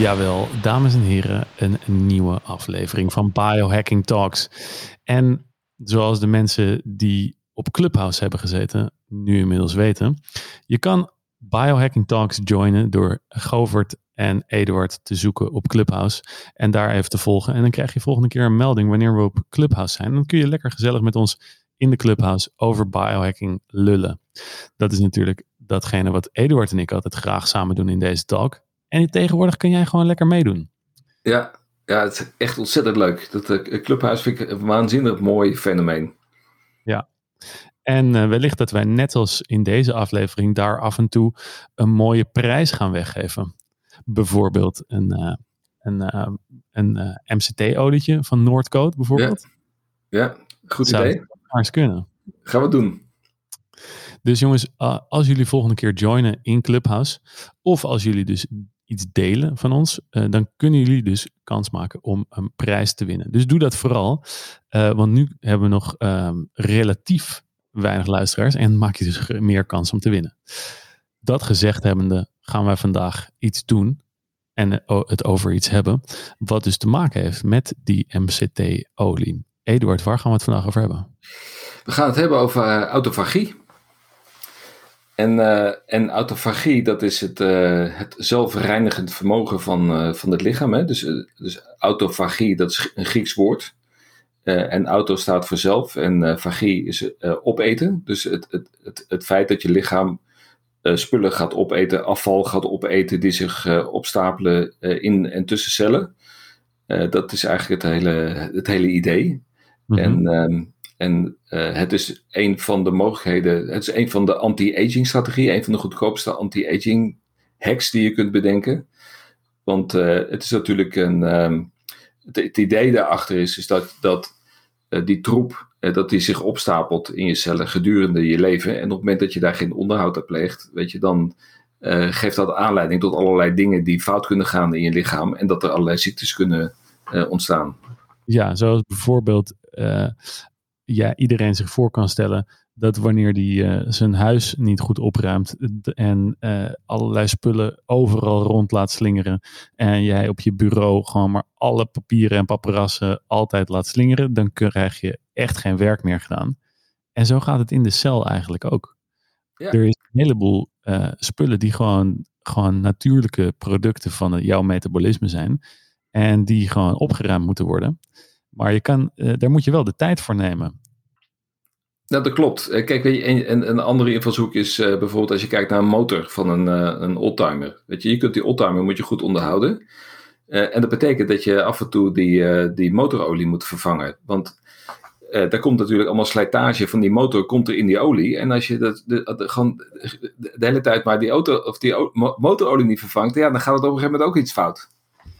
Jawel, dames en heren, een nieuwe aflevering van Biohacking Talks. En zoals de mensen die op Clubhouse hebben gezeten nu inmiddels weten, je kan Biohacking Talks joinen door Govert en Eduard te zoeken op Clubhouse en daar even te volgen. En dan krijg je volgende keer een melding wanneer we op Clubhouse zijn. Dan kun je lekker gezellig met ons in de Clubhouse over biohacking lullen. Dat is natuurlijk datgene wat Eduard en ik altijd graag samen doen in deze talk. En tegenwoordig kun jij gewoon lekker meedoen. Ja, ja het is echt ontzettend leuk. Dat uh, Clubhuis vind ik een waanzinnig mooi fenomeen. Ja. En uh, wellicht dat wij net als in deze aflevering daar af en toe een mooie prijs gaan weggeven. Bijvoorbeeld een, uh, een, een MCT-olietje van Noordcoat bijvoorbeeld. Ja, ja goed Zou idee. Eens kunnen. Gaan we doen. Dus jongens, als jullie volgende keer joinen in Clubhouse, of als jullie dus iets delen van ons, uh, dan kunnen jullie dus kans maken om een prijs te winnen. Dus doe dat vooral, uh, want nu hebben we nog um, relatief weinig luisteraars en maak je dus meer kans om te winnen. Dat gezegd hebbende gaan wij vandaag iets doen en uh, het over iets hebben wat dus te maken heeft met die MCT-olie. Eduard, waar gaan we het vandaag over hebben? We gaan het hebben over autofagie. En, uh, en autofagie, dat is het, uh, het zelfreinigend vermogen van, uh, van het lichaam. Hè? Dus, dus autofagie, dat is een Grieks woord. en auto staat voor zelf en fagie is opeten. Dus het, het, het, het feit dat je lichaam spullen gaat opeten, afval gaat opeten, die zich opstapelen in en tussen cellen. dat is eigenlijk het hele, het hele idee. Mm -hmm. En en uh, het is een van de mogelijkheden, het is een van de anti-aging strategieën, een van de goedkoopste anti-aging hacks die je kunt bedenken. Want uh, het is natuurlijk een, um, het, idee daarachter is, is dat, dat uh, die troep, dat die zich opstapelt in je cellen gedurende je leven. En op het moment dat je daar geen onderhoud aan pleegt, weet je, dan geeft dat aanleiding tot allerlei dingen die fout kunnen gaan in je lichaam. En dat er allerlei ziektes kunnen ontstaan. Ja, zoals bijvoorbeeld ja, iedereen zich voor kan stellen dat wanneer die uh, zijn huis niet goed opruimt en uh, allerlei spullen overal rond laat slingeren en jij op je bureau gewoon maar alle papieren en paparassen altijd laat slingeren, dan krijg je echt geen werk meer gedaan. En zo gaat het in de cel eigenlijk ook. Ja. Er is een heleboel uh, spullen die gewoon, gewoon natuurlijke producten van jouw metabolisme zijn en die gewoon opgeruimd moeten worden. Maar je kan, uh, daar moet je wel de tijd voor nemen. Nou, dat klopt. Eh, kijk, weet je, een, een andere invalshoek is uh, bijvoorbeeld als je kijkt naar een motor van een, uh, een oldtimer. Weet je, je kunt die oldtimer moet je goed onderhouden. Uh, en dat betekent dat je af en toe die, die motorolie moet vervangen. Want daar komt natuurlijk allemaal slijtage van die motor komt er in die olie. En als je dat, de, de, gewoon de, hele tijd maar die, auto, of die motorolie niet vervangt, ja, dan gaat het op een gegeven moment ook iets fout.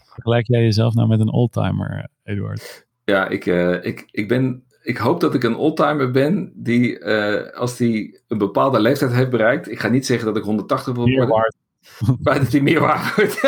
Vergelijk jij jezelf nou met een oldtimer, Eduard? Ja, ik, ik, ik ben ik hoop dat ik een oldtimer ben die, uh, als die een bepaalde leeftijd heeft bereikt, ik ga niet zeggen dat ik 180 wil worden, waard. maar dat hij meer waard wordt.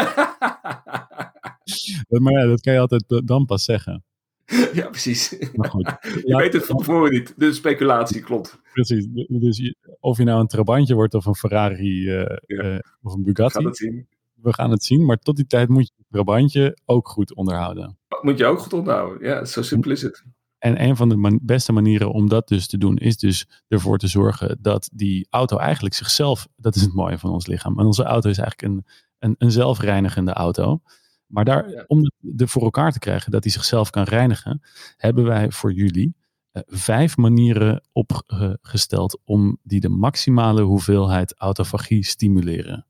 maar ja, dat kan je altijd dan pas zeggen. Ja, precies. Maar goed. je weet het van tevoren niet. De speculatie klopt. Precies. Dus of je nou een Trabantje wordt of een Ferrari uh, ja. uh, of een Bugatti. We gaan het zien. We gaan het zien, maar tot die tijd moet je het Trabantje ook goed onderhouden. Moet je ook goed onderhouden. Ja, zo simpel is het. En een van de man beste manieren om dat dus te doen, is dus ervoor te zorgen dat die auto eigenlijk zichzelf, dat is het mooie van ons lichaam. En onze auto is eigenlijk een, een, een zelfreinigende auto. Maar daar, om er voor elkaar te krijgen dat hij zichzelf kan reinigen, hebben wij voor jullie uh, vijf manieren opgesteld om die de maximale hoeveelheid autofagie stimuleren.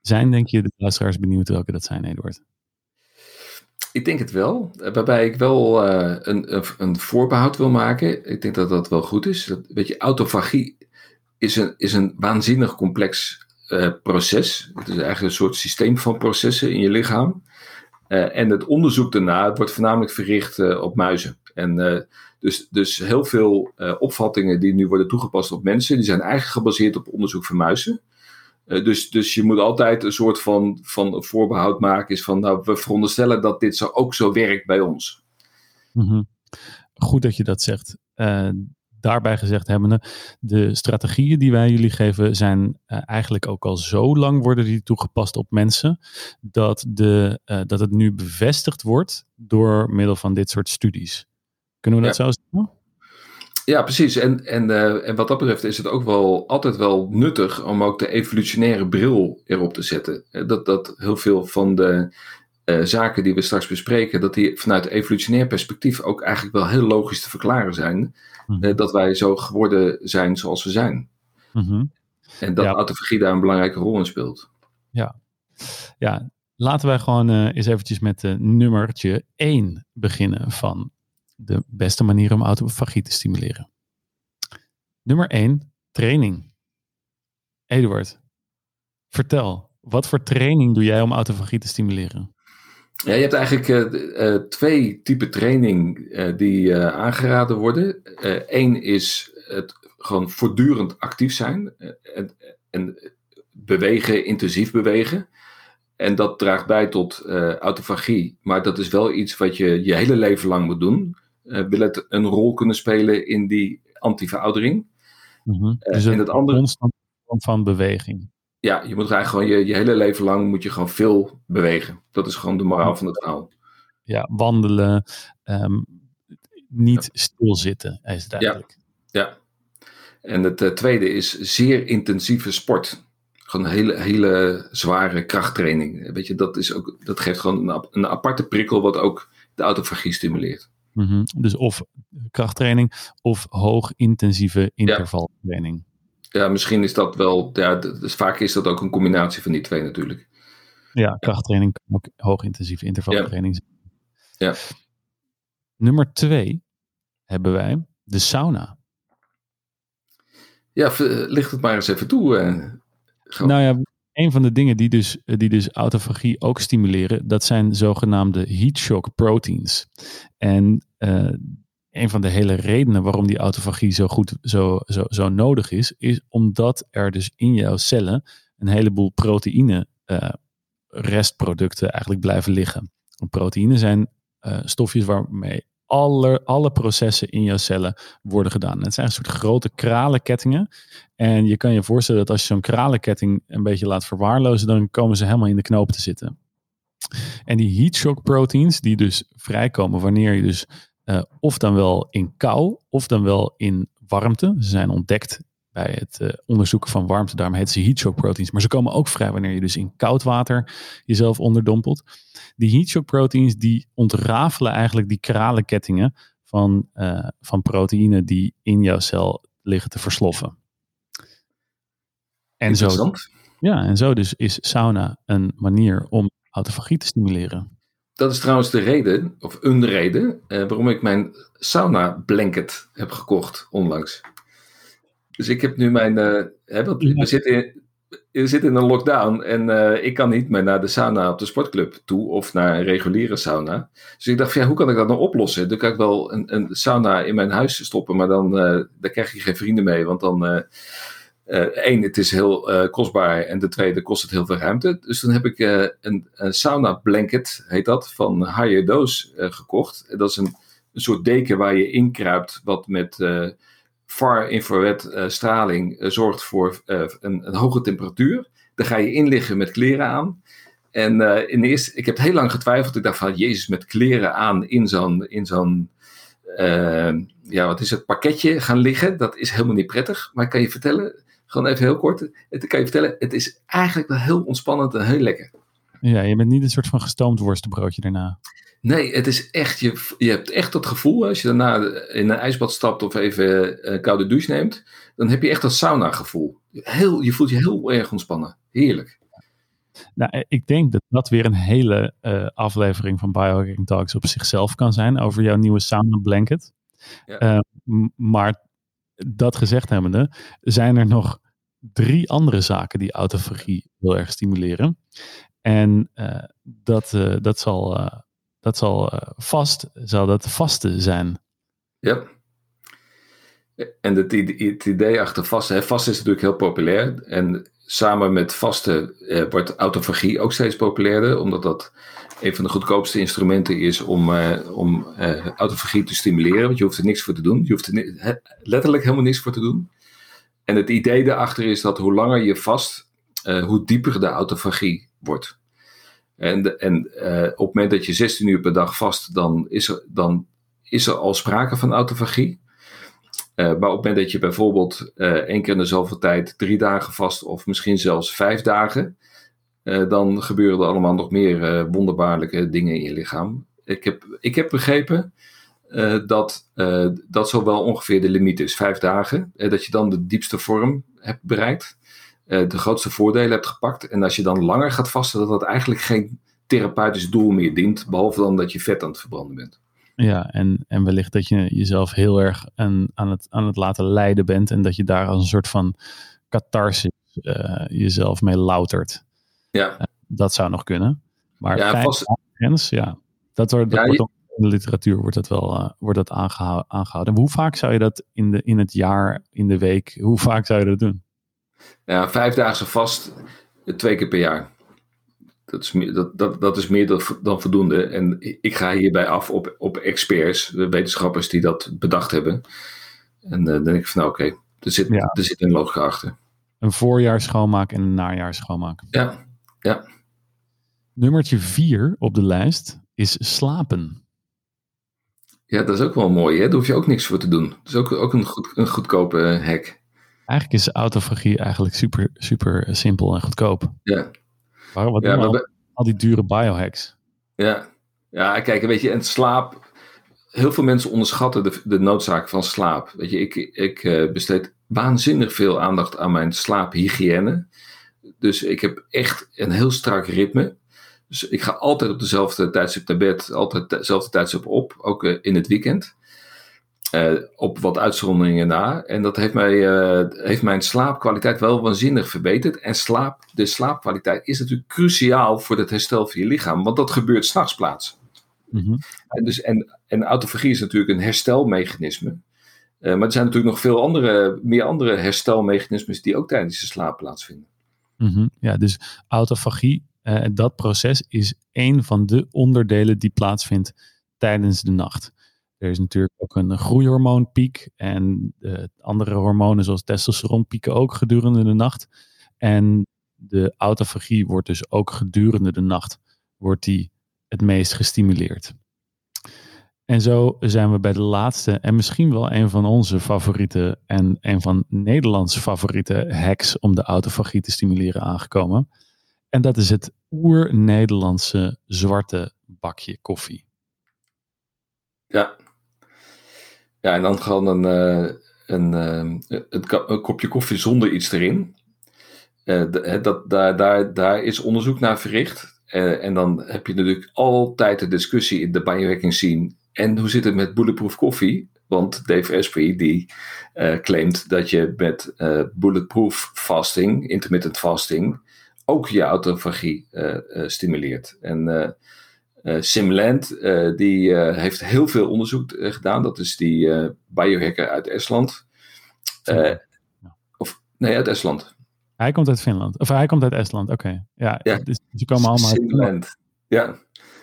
Zijn, denk je, de luisteraars benieuwd welke dat zijn, Eduard? Ik denk het wel. Waarbij ik wel uh, een, een, voorbehoud wil maken. Ik denk dat dat wel goed is. Dat, weet je, autofagie is een, is een waanzinnig complex uh, proces. Het is eigenlijk een soort systeem van processen in je lichaam. Uh, en het onderzoek daarna wordt voornamelijk verricht op muizen. En dus, dus heel veel opvattingen die nu worden toegepast op mensen, die zijn eigenlijk gebaseerd op onderzoek van muizen. Uh, dus, dus je moet altijd een soort van, van voorbehoud maken. Is van, nou, we veronderstellen dat dit zo ook zo werkt bij ons. Mm -hmm. Goed dat je dat zegt. Uh, daarbij gezegd hebbende, de strategieën die wij jullie geven zijn uh, eigenlijk ook al zo lang worden die toegepast op mensen, dat, de, dat het nu bevestigd wordt door middel van dit soort studies. Kunnen we dat Ja. zo zeggen? Ja, precies. En, en, eh, en wat dat betreft is het ook wel altijd wel nuttig om ook de evolutionaire bril erop te zetten. Eh, Dat, dat heel veel van de eh, zaken die we straks bespreken, dat die vanuit evolutionair perspectief ook eigenlijk wel heel logisch te verklaren zijn. Mhm. Dat wij zo geworden zijn zoals we zijn. Mhm. En dat Ja. autofagie daar een belangrijke rol in speelt. Ja, laten wij gewoon eens eventjes met nummertje 1 beginnen van de beste manier om autofagie te stimuleren. Nummer 1, training. Eduard, vertel, wat voor training doe jij om autofagie te stimuleren? Ja, je hebt eigenlijk eh, eh, twee typen training eh, die aangeraden worden. Eén is het gewoon voortdurend actief zijn en, en bewegen, intensief bewegen. En dat draagt bij tot autofagie. Maar dat is wel iets wat je je hele leven lang moet doen. Eh, wil het een rol kunnen spelen in die antiveroudering? Eh, dus en het andere- constant van beweging. Ja, je moet eigenlijk gewoon je, je hele leven lang moet je gewoon veel bewegen. Dat is gewoon de moraal van het verhaal. Ja, wandelen, ehm, niet stilzitten is het eigenlijk. Ja. En het eh, tweede is zeer intensieve sport. Gewoon hele, hele zware krachttraining. Weet je, dat, is ook, dat geeft gewoon een, een aparte prikkel wat ook de autofagie stimuleert. Mhm. Dus of krachttraining of hoog intensieve intervaltraining. Ja, misschien is dat wel, ja, dus vaak is dat ook een combinatie van die twee natuurlijk. Ja, krachttraining kan ook hoog intensieve intervaltraining zijn. Ja. Nummer twee hebben wij de sauna. Ja, licht het maar eens even toe. eh. Nou ja, een van de dingen die dus, die dus autofagie ook stimuleren, dat zijn zogenaamde heat shock proteins. En eh, een van de hele redenen waarom die autofagie zo goed, zo, zo, zo nodig is, is omdat er dus in jouw cellen een heleboel proteïne eh, restproducten eigenlijk blijven liggen. En proteïnen zijn eh, stofjes waarmee alle, alle processen in jouw cellen worden gedaan. Het zijn een soort grote kralenkettingen. En je kan je voorstellen dat als je zo'n kralenketting een beetje laat verwaarlozen, dan komen ze helemaal in de knoop te zitten. En die heat shock proteins, die dus vrijkomen wanneer je dus uh, of dan wel in kou, of dan wel in warmte. Ze zijn ontdekt bij het uh, onderzoeken van warmte, daarom heet ze heat shock proteins. Maar ze komen ook vrij wanneer je dus in koud water jezelf onderdompelt. Die heat shock proteins, die ontrafelen eigenlijk die kralenkettingen van, uh, van proteïnen die in jouw cel liggen te versloffen. En zo, ja, en zo dus is sauna een manier om autofagie te stimuleren. Dat is trouwens de reden, of een reden, eh, waarom ik mijn sauna blanket heb gekocht onlangs. Dus ik heb nu mijn, uh, hè, we zitten in, we zitten in een lockdown en uh, ik kan niet meer naar de sauna op de sportclub toe of naar een reguliere sauna. Dus ik dacht van ja, hoe kan ik dat nou oplossen? Dan kan ik wel een, een sauna in mijn huis stoppen, maar dan uh, daar krijg je geen vrienden mee, want dan één, het is heel kostbaar en de tweede kost het heel veel ruimte. Dus dan heb ik een, een, sauna blanket, heet dat, van Higher Dose gekocht. Dat is een, een soort deken waar je inkruipt, wat met far infrared uh, straling uh, zorgt voor uh, een, een, hoge temperatuur. Daar ga je in liggen met kleren aan. En in de eerste, ik heb heel lang getwijfeld. Ik dacht van, jezus, met kleren aan in zo'n, in zo'n ja, wat is het, pakketje gaan liggen. Dat is helemaal niet prettig. Maar ik kan je vertellen, gewoon even heel kort. Het kan je vertellen, het is eigenlijk wel heel ontspannend en heel lekker. Ja, je bent niet een soort van gestoomd worstenbroodje daarna. Nee, het is echt, je, je hebt echt dat gevoel als je daarna in een ijsbad stapt of even een koude douche neemt, dan heb je echt dat sauna gevoel. Heel, je voelt je heel erg ontspannen. Heerlijk. Nou, ik denk dat dat weer een hele uh, aflevering van Biohacking Talks op zichzelf kan zijn over jouw nieuwe sauna blanket. Ja. Uh, maar dat gezegd hebbende, zijn er nog drie andere zaken die autofagie heel erg stimuleren. En dat, dat zal dat zal uh, vast, zal dat vaste zijn. Ja. En het, idee achter vasten, vast is natuurlijk heel populair. En samen met vasten eh, wordt autofagie ook steeds populairder, omdat dat een van de goedkoopste instrumenten is om, uh, om uh, autofagie te stimuleren. Want je hoeft er niks voor te doen. Je hoeft er letterlijk helemaal niks voor te doen. En het idee daarachter is dat hoe langer je vast, uh, hoe dieper de autofagie wordt. En, en op het moment dat je 16 uur per dag vast, dan is er, dan is er al sprake van autofagie. Uh, maar op het moment dat je bijvoorbeeld uh, één keer in de zoveel tijd drie dagen vast of misschien zelfs vijf dagen, dan gebeuren er allemaal nog meer wonderbaarlijke dingen in je lichaam. Ik heb, ik heb begrepen dat dat zo wel ongeveer de limiet is, vijf dagen. dat je dan de diepste vorm hebt bereikt, de grootste voordelen hebt gepakt. En als je dan langer gaat vasten, dat dat eigenlijk geen therapeutisch doel meer dient, behalve dan dat je vet aan het verbranden bent. Ja, en, en wellicht dat je jezelf heel erg aan, aan, het, aan het laten leiden bent en dat je daar als een soort van catharsis uh, jezelf mee loutert. Ja. Uh, dat zou nog kunnen. Maar ja, vast... grens, ja, dat, wordt, dat ja, wordt in de literatuur wordt dat wel uh, wordt dat aangehouden, aangehouden. hoe vaak zou je dat in, de, in het jaar, in de week, hoe vaak zou je dat doen? Ja, vijfdaagse vast, twee keer per jaar. Dat is, meer, dat, dat, dat is meer dan voldoende. En ik ga hierbij af op, op experts, de wetenschappers die dat bedacht hebben. En uh, dan denk ik van nou oké, okay, er, zit, ja. er zit een logica achter. Een voorjaar schoonmaak en een najaar schoonmaak. Ja, ja. Nummertje vier op de lijst is slapen. Ja, dat is ook wel mooi. Hè? Daar hoef je ook niks voor te doen. Dat is ook, ook een, goed, een goedkope hack. Eigenlijk is autofagie eigenlijk super, super simpel en goedkoop. Ja. Waarom? Wat ja, al, al, die dure biohacks? Ja. ja, kijk, weet je, en slaap. Heel veel mensen onderschatten de, de noodzaak van slaap. Weet je, ik, ik uh, besteed waanzinnig veel aandacht aan mijn slaaphygiëne. Dus ik heb echt een heel strak ritme. Dus ik ga altijd op dezelfde tijdstip naar bed, altijd dezelfde tijdstip op, ook uh, in het weekend. Uh, op wat uitzonderingen na. En dat heeft, mij, uh, heeft mijn slaapkwaliteit wel waanzinnig verbeterd. En slaap, de slaapkwaliteit is natuurlijk cruciaal voor het herstel van je lichaam, want dat gebeurt s'nachts plaats. Mm -hmm. en, dus, en, en autofagie is natuurlijk een herstelmechanisme. Uh, maar er zijn natuurlijk nog veel andere, meer andere herstelmechanismes die ook tijdens de slaap plaatsvinden. Mm -hmm. Ja, dus autofagie, dat proces is een van de onderdelen die plaatsvindt tijdens de nacht. Er is natuurlijk ook een groeihormoonpiek en de andere hormonen zoals testosteron pieken ook gedurende de nacht. En de autofagie wordt dus ook gedurende de nacht wordt die het meest gestimuleerd. En zo zijn we bij de laatste en misschien wel een van onze favoriete en een van Nederlands favoriete hacks om de autofagie te stimuleren aangekomen. En dat is het oer-Nederlandse zwarte bakje koffie. Ja, ja, en dan gewoon een, uh, een, uh, een, kopje koffie zonder iets erin. Uh, dat, daar, daar, daar is onderzoek naar verricht. en dan heb je natuurlijk altijd de discussie in de biohacking scene. En hoe zit het met bulletproof koffie? Want Dave Asprey die claimt dat je met bulletproof fasting, intermittent fasting, ook je autofagie stimuleert. En uh, Simland, uh, die uh, heeft heel veel onderzoek gedaan. Dat is die biohacker uit Estland. of, nee, uit Estland. Hij komt uit Finland. Of hij komt uit Estland, oké. Okay. Ja, dus ze komen allemaal Simland. Ja,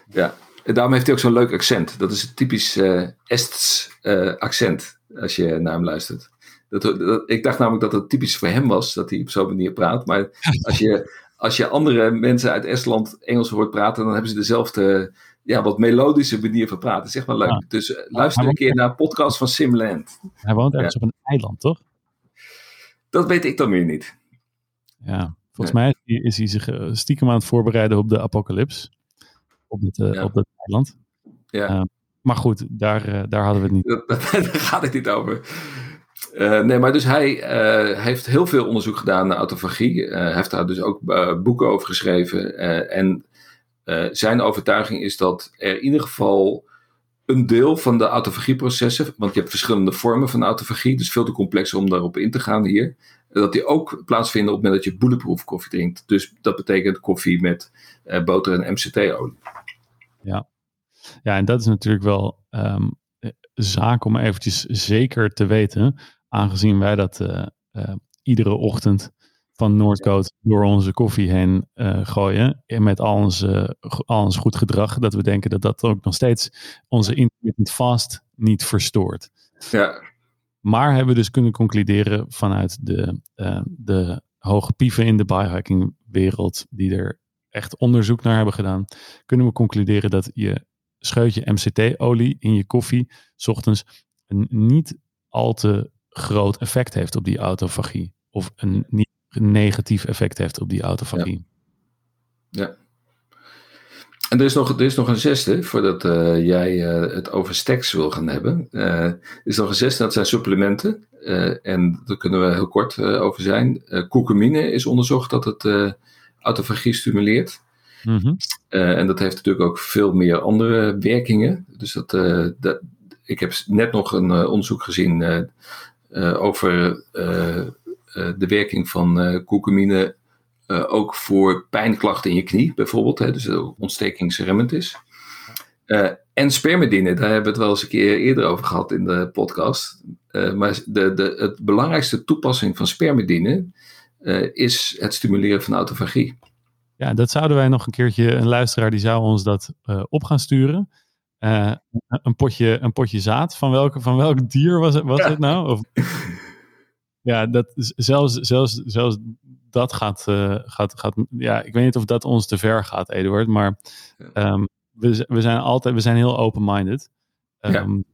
ja. En daarom heeft hij ook zo'n leuk accent. Dat is een typisch Ests accent, als je naar hem luistert. Dat, dat, ik dacht namelijk dat het typisch voor hem was, dat hij op zo'n manier praat. Maar als je als je andere mensen uit Estland Engels hoort praten, dan hebben ze dezelfde, ja, wat melodische manier van praten. Zeg maar leuk. Dus uh, luister een keer naar een podcast van Simland. Hij woont ergens op een eiland, toch? Dat weet ik dan weer niet. Ja, volgens mij is hij zich eh, stiekem aan het voorbereiden op de apocalyps. Op het, uh, ja. op het eiland. Ja. maar goed, daar, daar hadden we het niet. Daar gaat het niet over. Uh, nee, maar dus hij uh, heeft heel veel onderzoek gedaan naar autofagie. Hij heeft daar dus ook boeken over geschreven. en zijn overtuiging is dat er in ieder geval een deel van de autofagieprocessen, want je hebt verschillende vormen van autofagie, dus veel te complex om daarop in te gaan hier, dat die ook plaatsvinden op het moment dat je bulletproof koffie drinkt. Dus dat betekent koffie met boter en MCT-olie. Ja. ja, en dat is natuurlijk wel um, zaak om eventjes zeker te weten aangezien wij dat iedere ochtend van Noordcoat door onze koffie heen gooien. En met al ons, al ons goed gedrag. Dat we denken dat dat ook nog steeds onze intermittent fast niet verstoort. Ja. Maar hebben we dus kunnen concluderen vanuit de, de hoge pieven in de biohacking wereld. Die er echt onderzoek naar hebben gedaan. Kunnen we concluderen dat je scheutje MCT-olie in je koffie. S ochtends een niet al te groot effect heeft op die autofagie. Of een niet negatief effect heeft op die autofagie. Ja. ja. En er is, nog, er is nog een zesde, voordat uh, jij uh, het over stacks wil gaan hebben. Uh, er is nog een zesde, dat zijn supplementen. en daar kunnen we heel kort over zijn. Curcumine is onderzocht dat het autofagie stimuleert. Mm -hmm. en dat heeft natuurlijk ook veel meer andere werkingen. Dus dat, dat ik heb net nog een onderzoek gezien over de werking van uh, ook voor pijnklachten in je knie bijvoorbeeld, hè, dus ontstekingsremmend is. En spermidine, daar hebben we het wel eens een keer eerder over gehad in de podcast. Maar de, de het belangrijkste toepassing van spermidine is het stimuleren van autofagie. Ja, dat zouden wij nog een keertje, een luisteraar die zou ons dat op gaan sturen. een, potje, een potje zaad, van, welke, van welk dier was het, was het nou? Of... Ja, dat, zelfs, zelfs, zelfs dat gaat, uh, gaat, gaat. Ja, ik weet niet of dat ons te ver gaat, Eduard. Maar um, we, we zijn altijd. We zijn heel open-minded. Um,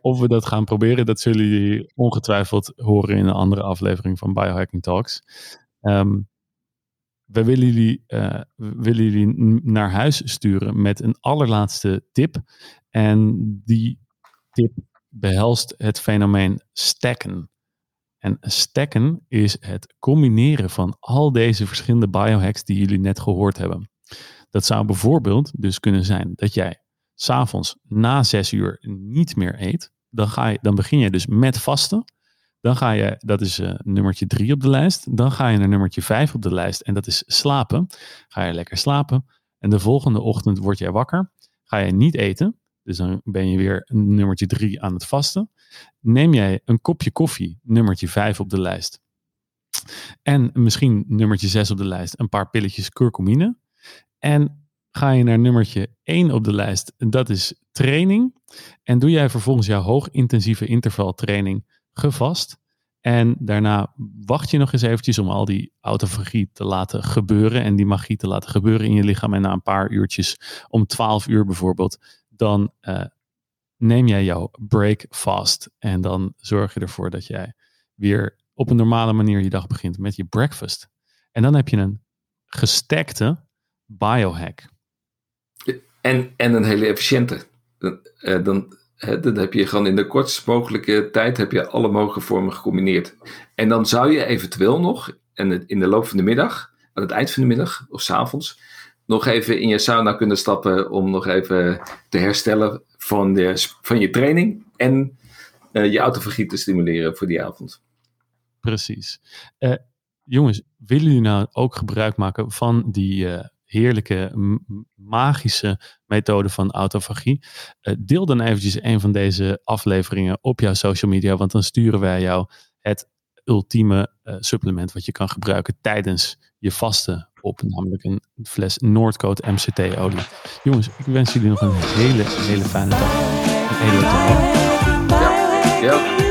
of we dat gaan proberen, dat zullen jullie ongetwijfeld horen in een andere aflevering van Biohacking Talks. Um, we willen jullie, uh, willen jullie naar huis sturen met een allerlaatste tip. En die tip behelst het fenomeen stacken. En stacken is het combineren van al deze verschillende biohacks die jullie net gehoord hebben. Dat zou bijvoorbeeld dus kunnen zijn dat jij s'avonds na zes uur niet meer eet. Dan, ga je, dan begin je dus met vasten. Dan ga je, dat is uh, nummertje drie op de lijst. Dan ga je naar nummertje vijf op de lijst en dat is slapen. Ga je lekker slapen. En de volgende ochtend word jij wakker. Ga je niet eten. Dus dan ben je weer nummertje drie aan het vasten. Neem jij een kopje koffie, nummertje vijf op de lijst. En misschien nummertje zes op de lijst, een paar pilletjes curcumine. En ga je naar nummertje 1 op de lijst, dat is training. En doe jij vervolgens jouw hoogintensieve intervaltraining gevast. En daarna wacht je nog eens eventjes om al die autofagie te laten gebeuren en die magie te laten gebeuren in je lichaam. En na een paar uurtjes, om 12 uur bijvoorbeeld, dan uh, neem jij jouw break fast. En dan zorg je ervoor dat jij weer op een normale manier je dag begint met je breakfast. En dan heb je een gestekte biohack. En, en een hele efficiënte. Dan, dan, dan heb je gewoon in de kortst mogelijke tijd heb je alle mogelijke vormen gecombineerd. En dan zou je eventueel nog, en in de loop van de middag, aan het eind van de middag of s avonds, nog even in je sauna kunnen stappen om nog even te herstellen van, de, van je training en uh, je autofagie te stimuleren voor die avond. Precies. Uh, jongens, willen jullie nou ook gebruik maken van die uh, heerlijke, magische methode van autofagie? deel dan eventjes een van deze afleveringen op jouw social media, want dan sturen wij jou het ultieme supplement wat je kan gebruiken tijdens je vaste op, namelijk een fles Noordcoat MCT-olie. Jongens, ik wens jullie nog een hele, hele fijne dag. Een hele dag.